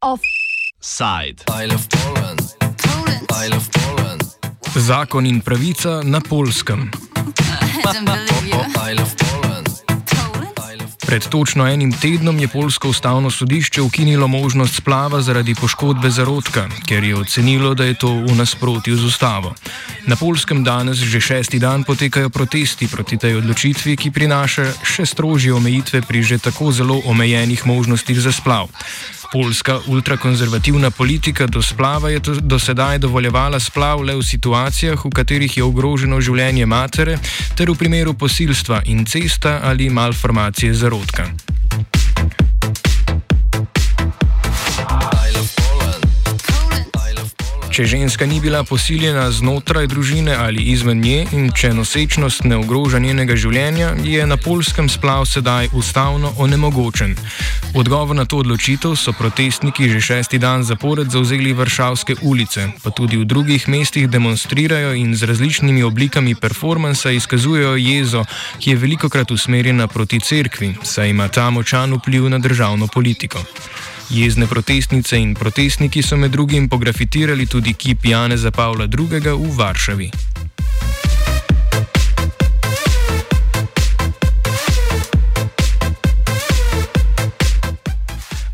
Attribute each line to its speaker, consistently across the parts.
Speaker 1: Offside.
Speaker 2: Zakon in pravica na polskem. Pred točno enim tednom je polsko ustavno sodišče ukinilo možnost splava zaradi poškodbe zarodka, ker je ocenilo, da je to v nasprotju z ustavo. Na polskem danes že šesti dan potekajo protesti proti tej odločitvi, ki prinaša še strožje omejitve pri že tako zelo omejenih možnostih za splav. Poljska ultrakonzervativna politika do splava je do sedaj dovoljevala splav le v situacijah, v katerih je ogroženo življenje matere, ter v primeru posilstva, incesta ali malformacije zarodka. Če ženska ni bila posiljena znotraj družine ali izven nje in če nosečnost ne ogroža njenega življenja, je na polskem splav sedaj ustavno onemogočen. V odgovor na to odločitev so protestniki že šesti dan zapored zauzeli Varšavske ulice, pa tudi v drugih mestih demonstrirajo in z različnimi oblikami performansa izkazujejo jezo, ki je veliko krat usmerjena proti cerkvi, saj ima ta močan vpliv na državno politiko. Jezne protestnice in protestniki so med drugim pografitirali tudi kip Janeza Pavla II. v Varšavi.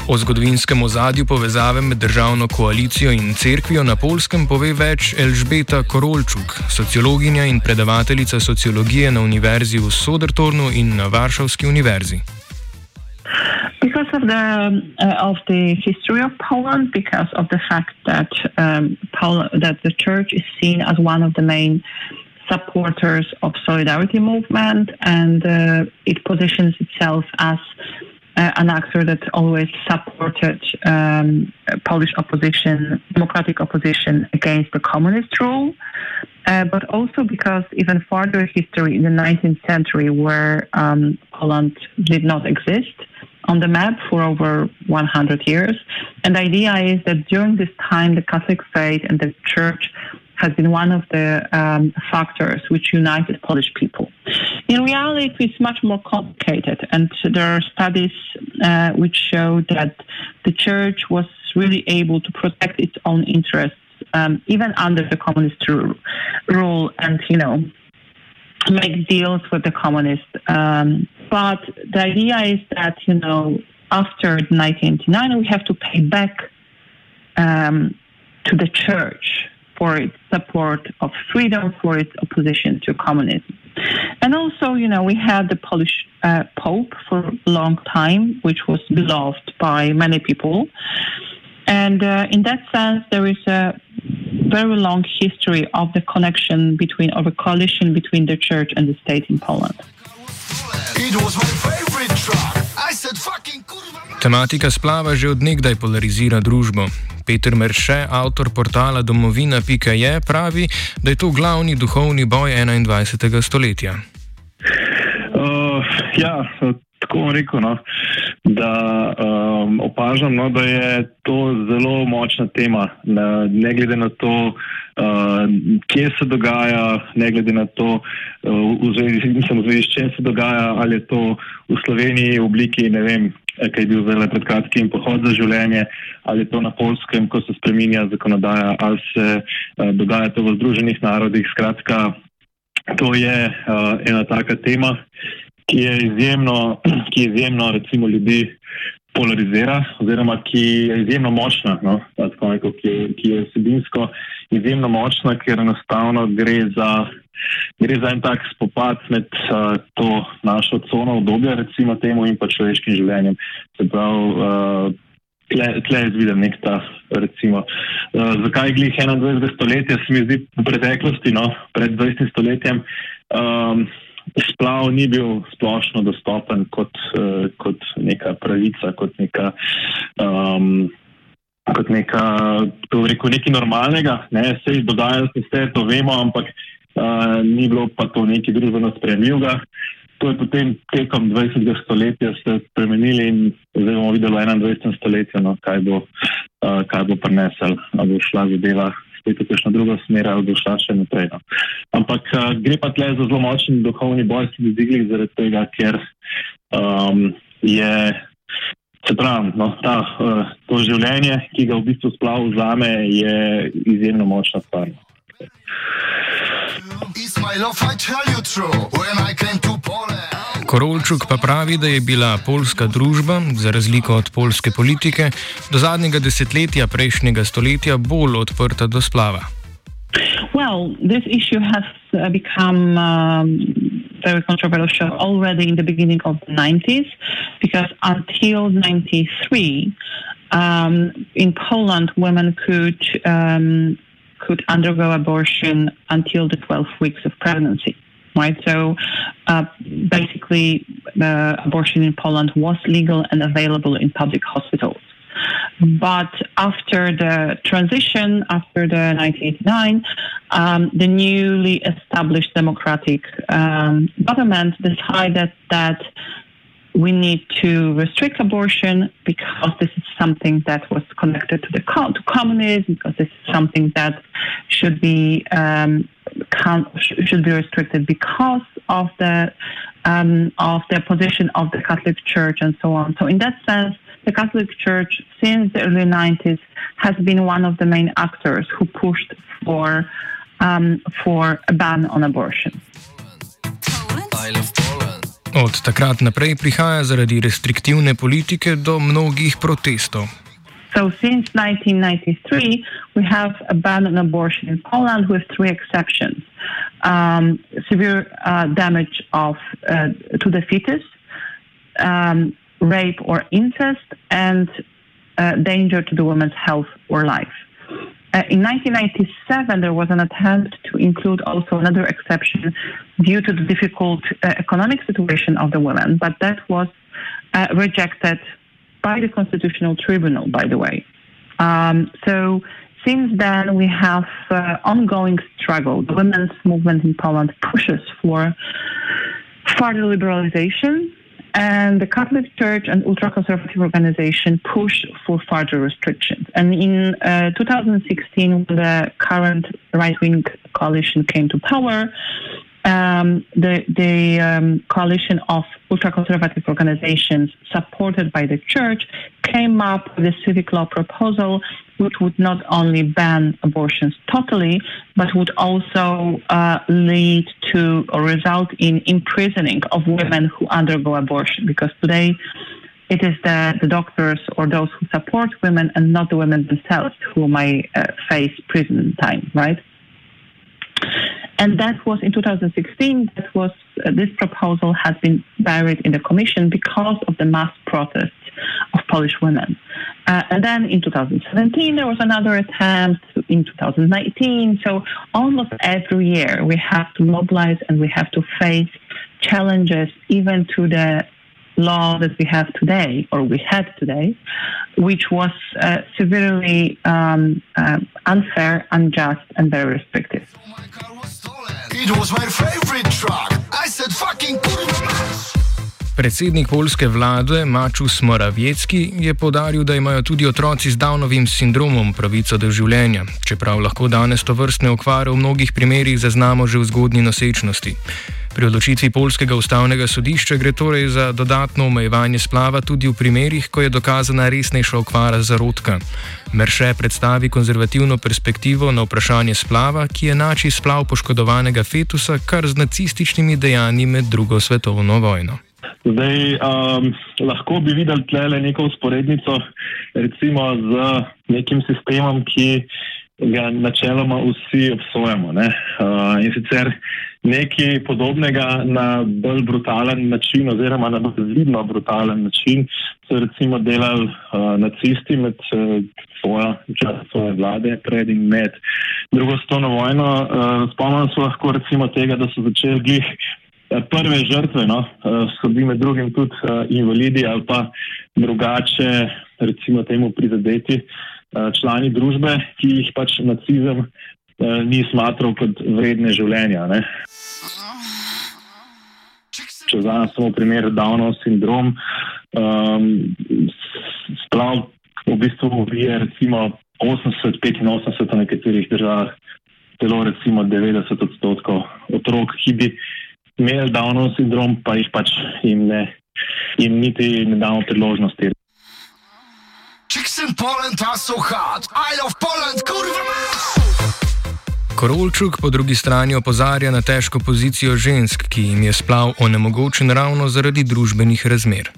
Speaker 2: O zgodovinskem ozadju povezave med državno koalicijo in cerkvijo na polskem pove več Elžbeta Korolčuk, sociologinja in predavateljica sociologije na Univerzi v Sodertornu in na Varšavski univerzi.
Speaker 3: Because of the uh, of the history of Poland, because of the fact that um, that the church is seen as one of the main supporters of solidarity movement, and uh, it positions itself as uh, an actor that always supported um, Polish opposition, democratic opposition against the communist rule. Uh, but also because even further history in the 19th century, where um, Poland did not exist, on the map for over 100 years. And the idea is that during this time, the Catholic faith and the church has been one of the um, factors which united Polish people. In reality, it's much more complicated, and there are studies uh, which show that the church was really able to protect its own interests um, even under the communist rule, and you know make deals with the communists. Um, but the idea is that, you know, after 1989, we have to pay back um, to the church for its support of freedom, for its opposition to communism. And also, you know, we had the Polish uh, Pope for a long time, which was beloved by many people. And uh, in that sense, there is a very long history of the connection between, of a coalition between the church and the state in Poland.
Speaker 2: Tematika splava že odnegdaj polarizira družbo. Peter Merše, avtor portala domovina.je, pravi, da je to glavni duhovni boj 21. stoletja.
Speaker 4: Uh, ja, tako bom rekel, no, da um, opažam, no, da je to zelo močna tema. Ne, ne glede na to, uh, kje se dogaja, ne glede na to, uh, v zvezi, mislim, v zvezi s čem se dogaja, ali je to v Sloveniji v obliki, ne vem, kaj je bil zdaj pred kratkim pohod za življenje, ali je to na polskem, ko se spreminja zakonodaja, ali se uh, dogaja to v Združenih narodih. Skratka, to je uh, ena taka tema ki je izjemno, ki je izjemno recimo, ljudi polarizira, oziroma ki je izjemno močna, no? neko, ki, ki je vsebinsko izjemno močna, ker enostavno gre za, gre za en tak spopad med uh, to našo cono obdobja, recimo temu, in pa človeškim življenjem. Se pravi, uh, Tle, tle je videl nek ta, recimo, uh, zakaj glih 21. stoletja, se mi zdi v preteklosti, no, pred 20. stoletjem, um, splav ni bil splošno dostopen kot, uh, kot neka pravica, kot neka. Um, Kot neka, to rekel, nekaj normalnega, ne, se dogajalo, vse to vemo, ampak uh, ni bilo pa to nekaj družbeno spremljivega. To je potem tekom 20. stoletja se spremenili in zdaj bomo videli v 21. stoletju, no, kaj bo, uh, bo prinesel, ali bo šla zadeva spet v kakšno drugo smer ali bo šla še naprej. No. ampak uh, gre pa tle za zelo močen duhovni boj, ki bi digli zaradi tega, ker um, je, se pravi, no, ta, uh, to življenje, ki ga v bistvu splav vzame, je izjemno močna stvar.
Speaker 2: Korolčuk pa pravi, da je bila polska družba, za razliko od polske politike, do zadnjega desetletja prejšnjega stoletja bolj odprta do splava.
Speaker 3: Well, this issue has uh, become um, very controversial already in the beginning of the 90s because until 93, um, in Poland, women could um, could undergo abortion until the 12 weeks of pregnancy. Right, so uh, basically, uh, abortion in Poland was legal and available in public hospitals. But after the transition, after the 1989, um, the newly established democratic um, government decided that we need to restrict abortion because this is something that was connected to the to communism, because this is something that should be um, should be restricted because of the um, of the position of the Catholic Church and so on. So in that sense, the Catholic Church since the early 90s has been one of the main actors who pushed for um, for a ban on abortion.
Speaker 2: Od takrat naprej prihaja zaradi restriktivne politike do mnogih protestov.
Speaker 3: So since 1993, we have a ban on abortion in Poland with three exceptions: um, severe uh, damage of uh, to the fetus, um, rape or incest, and uh, danger to the woman's health or life. Uh, in 1997, there was an attempt to include also another exception due to the difficult uh, economic situation of the women, but that was uh, rejected by the Constitutional Tribunal, by the way. Um, so since then, we have uh, ongoing struggle. The women's movement in Poland pushes for further liberalization and the Catholic Church and ultra-conservative organization push for further restrictions. And in uh, 2016, when the current right-wing coalition came to power, um, the, the um, coalition of ultra-conservative organizations supported by the church came up with a civic law proposal which would not only ban abortions totally, but would also uh, lead to or result in imprisoning of women who undergo abortion. Because today, it is the, the doctors or those who support women and not the women themselves who may uh, face prison time, right? And that was in 2016. That was uh, this proposal has been buried in the commission because of the mass protests of Polish women. Uh, and then in 2017 there was another attempt. In 2019, so almost every year we have to mobilize and we have to face challenges, even to the law that we have today, or we had today, which was uh, severely um, uh, unfair, unjust, and very restrictive. It was my favorite track. I said fucking
Speaker 2: Predsednik polske vlade Mačus Moravetski je podaril, da imajo tudi otroci z Downovim sindromom pravico do življenja, čeprav lahko danes to vrstne okvare v mnogih primerjih zaznamo že v zgodnji nosečnosti. Pri odločitvi polskega ustavnega sodišča gre torej za dodatno omejevanje splava tudi v primerih, ko je dokazana resnejša okvara zarodka. Merše predstavi konzervativno perspektivo na vprašanje splava, ki je nači splav poškodovanega fetusa kar z nacističnimi dejanji med drugo svetovno vojno.
Speaker 4: Zdaj, um, lahko bi videli tle neko usporednico recimo z nekim sistemom, ki ga načeloma vsi obsojamo. Uh, in sicer nekaj podobnega na bolj brutalen način, oziroma na bolj vidno brutalen način, so recimo delali uh, nacisti med uh, svojo, svoje vlade, pred in med drugo svetovno vojno. Uh, Spomnim se lahko recimo tega, da so začeli glih. Prve žrtve no, so bili med drugim tudi invalidi ali pa drugače, recimo, temu prizadeti člani družbe, ki jih pač nacizem Eh, ni smatral kot vredne življenja. Ne. Če vzamem samo primer Downov sindrom, um, sprav v bistvu je recimo 80, 85 v nekaterih državah, celo recimo 90 odstotkov otrok, ki bi imeli Downov sindrom, pa jih pač jim, ne, jim niti ne damo priložnosti. Chicks in Poland are so hot, I love Poland,
Speaker 2: kurva! Korolčuk po drugi strani opozarja na težko pozicijo žensk, ki jim je splav onemogočen ravno zaradi družbenih razmer.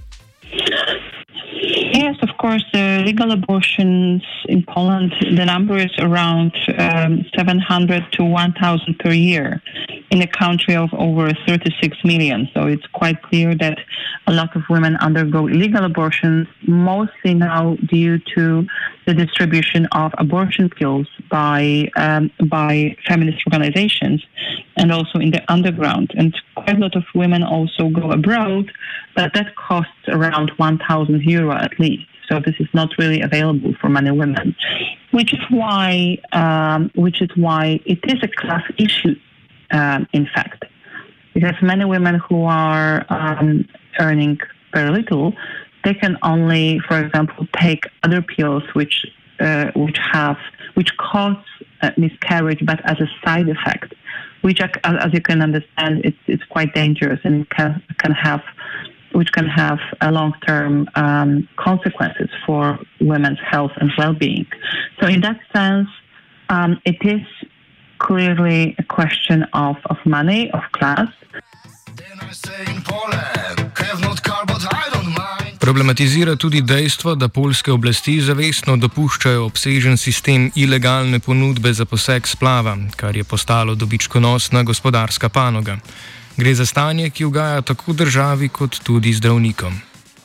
Speaker 3: Yes, of course, the legal abortions in Poland, the number is around um, 700 to 1,000 per year in a country of over 36 million. So it's quite clear that a lot of women undergo illegal abortions, mostly now due to the distribution of abortion pills by um, by feminist organizations and also in the underground. And quite a lot of women also go abroad, but that costs around 1,000 euro at least. So this is not really available for many women, which is why um, which is why it is a class issue. Um, in fact, because many women who are um, earning very little, they can only, for example, take other pills which uh, which have which cause uh, miscarriage, but as a side effect, which, as you can understand, it's it's quite dangerous and can can have which can have long-term um, consequences for women's health and well-being. So, in that sense, um, it is clearly question of, of money, of class.
Speaker 2: Problematizira tudi dejstvo, da polske oblasti zavestno dopuščajo obsežen sistem ilegalne ponudbe za poseg splava, kar je postalo dobičkonosna gospodarska panoga. Gre za stanje, ki ugaja tako državi kot tudi zdravnikom.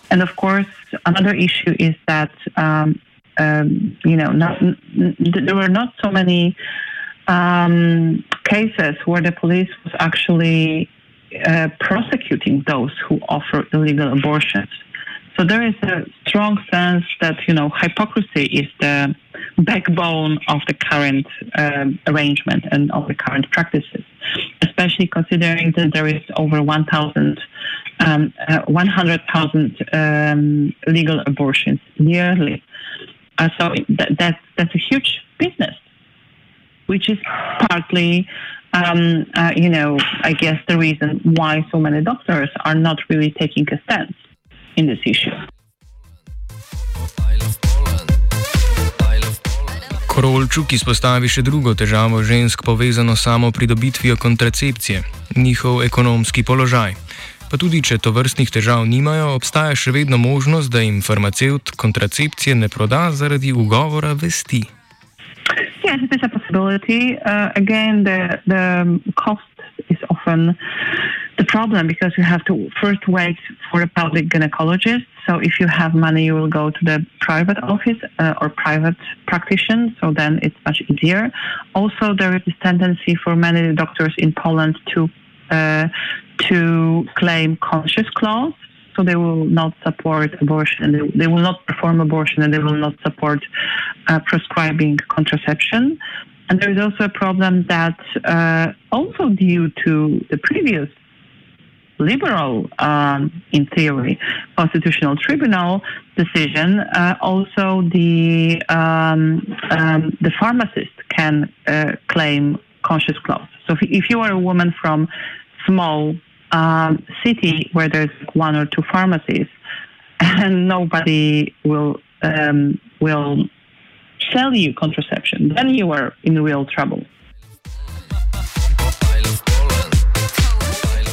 Speaker 3: And of course, another issue is that um, um, you know not, there were not so many um, cases where the police was actually uh, prosecuting those who offer illegal abortions. So there is a strong sense that you know hypocrisy is the backbone of the current um, arrangement and of the current practices, especially considering that there is over 1,000, um, uh, 100,000 um, legal abortions yearly. Uh, so that, that, that's a huge business, which is partly um, uh, you know, I guess the reason why so many doctors are not really taking a stance in this issue.
Speaker 2: Korolčuk izpostavi še drugo težavo žensk povezano samo pridobitvijo kontracepcije, njihov ekonomski položaj. Pa tudi, če to vrstnih težav nimajo, obstaja še vedno možnost, da jim farmacevt kontracepcije ne proda zaradi ugovora vesti.
Speaker 3: Yes, it is a Uh, again, the, the cost is often the problem because you have to first wait for a public gynecologist. So if you have money, you will go to the private office uh, or private practitioner. So then it's much easier. Also, there is this tendency for many doctors in Poland to uh, to claim conscious clause so they will not support abortion. They, they will not perform abortion, and they will not support uh, prescribing contraception. And there is also a problem that, uh, also due to the previous liberal, um, in theory, constitutional tribunal decision, uh, also the um, um, the pharmacist can uh, claim conscious clause. So if, you are a woman from small um, city where there's one or two pharmacies, and nobody will um, will sell you contraception, then you are in real trouble.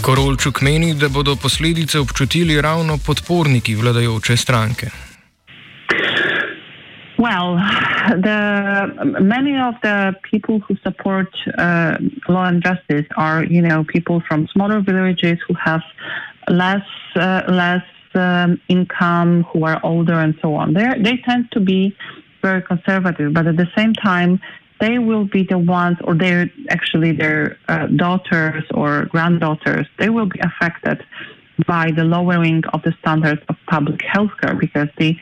Speaker 2: Korolčuk meni, da bodo posledice občutili ravno podporniki vladajoče stranke.
Speaker 3: Well, the many of the people who support uh, law and justice are, you know, people from smaller villages who have less uh, less um, income, who are older, and so on. They they tend to be very conservative, but at the same time, they will be the ones, or they're actually their uh, daughters or granddaughters. They will be affected by the lowering of the standards of public health care because the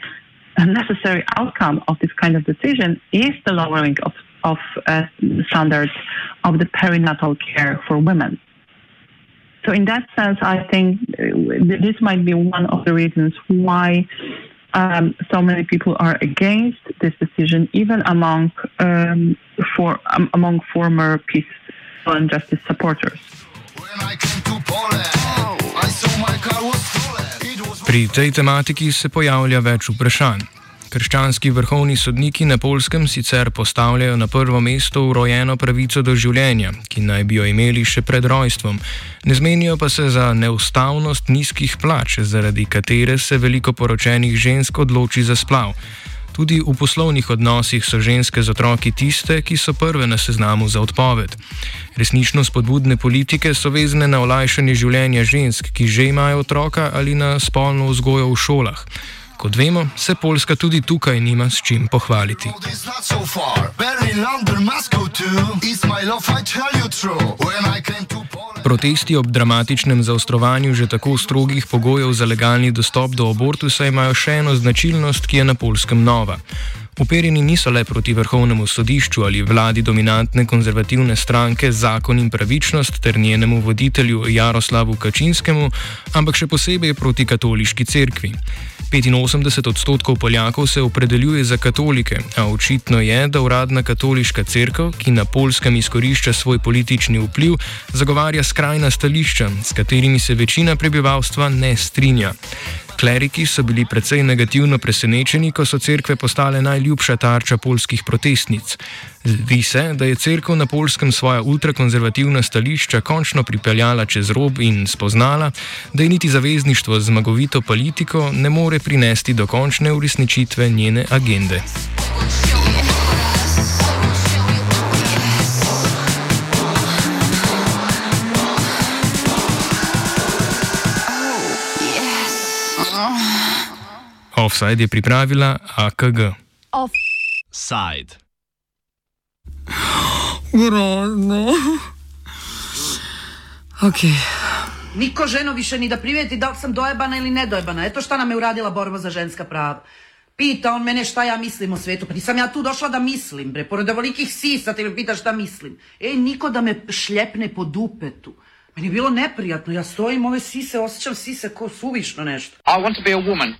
Speaker 3: necessary outcome of this kind of decision is the lowering of, of uh, standards of the perinatal care for women. So, in that sense, I think uh, this might be one of the reasons why um, so many people are against this decision, even among um, for, um, among former peace and justice supporters.
Speaker 2: Pri tej tematiki se pojavlja več vprašanj. Krščanski vrhovni sodniki na polskem sicer postavljajo na prvo mesto urojeno pravico do življenja, ki naj bi jo imeli še pred rojstvom, ne zmenijo pa se za neustavnost nizkih plač, zaradi katere se veliko poročenih žensk odloči za splav. Tudi v poslovnih odnosih so ženske z otroki tiste, ki so prve na seznamu za odpoved. Resnično spodbudne politike so vezane na olajšanje življenja žensk, ki že imajo otroka ali na spolno vzgojo v šolah. Kot vemo, se Poljska tudi tukaj nima s čim pohvaliti. Protesti ob dramatičnem zaostrovanju že tako strogih pogojev za legalni dostop do abortusa imajo še eno značilnost, ki je na polskem nova. Uperjeni niso le proti vrhovnemu sodišču ali vladi dominantne konzervativne stranke Zakon in pravičnost ter njenemu voditelju Jaroslavu Kačinskemu, ampak še posebej proti katoliški cerkvi. 85 odstotkov Poljakov se opredeljuje za katolike, a očitno je, da uradna katoliška crkva, ki na polskem izkorišča svoj politični vpliv, zagovarja skrajna stališča, s katerimi se večina prebivalstva ne strinja. Kleriki so bili precej negativno presenečeni, ko so cerkve postale najljubša tarča polskih protestnic. Zdi se, da je cerkev na polskem svoja ultrakonzervativna stališča končno pripeljala čez rob in spoznala, da je niti zavezništvo z zmagovito politiko ne more prinesti dokončne uresničitve njene agende. Offside je pripravila AKG.
Speaker 1: Offside.
Speaker 5: Grozno. Ok. Niko ženo više ni da primijeti da li sam dojebana ili nedojebana. Eto šta nam je uradila borba za ženska prava. Pita on mene šta ja mislim o svetu. Pa nisam ja tu došla da mislim, bre. Pored ovolikih sisa ti me pita šta mislim. Ej, niko da me šljepne po dupetu. Meni je bilo neprijatno. Ja stojim ove sise, osjećam sise ko suvišno nešto.
Speaker 6: I want to be a woman.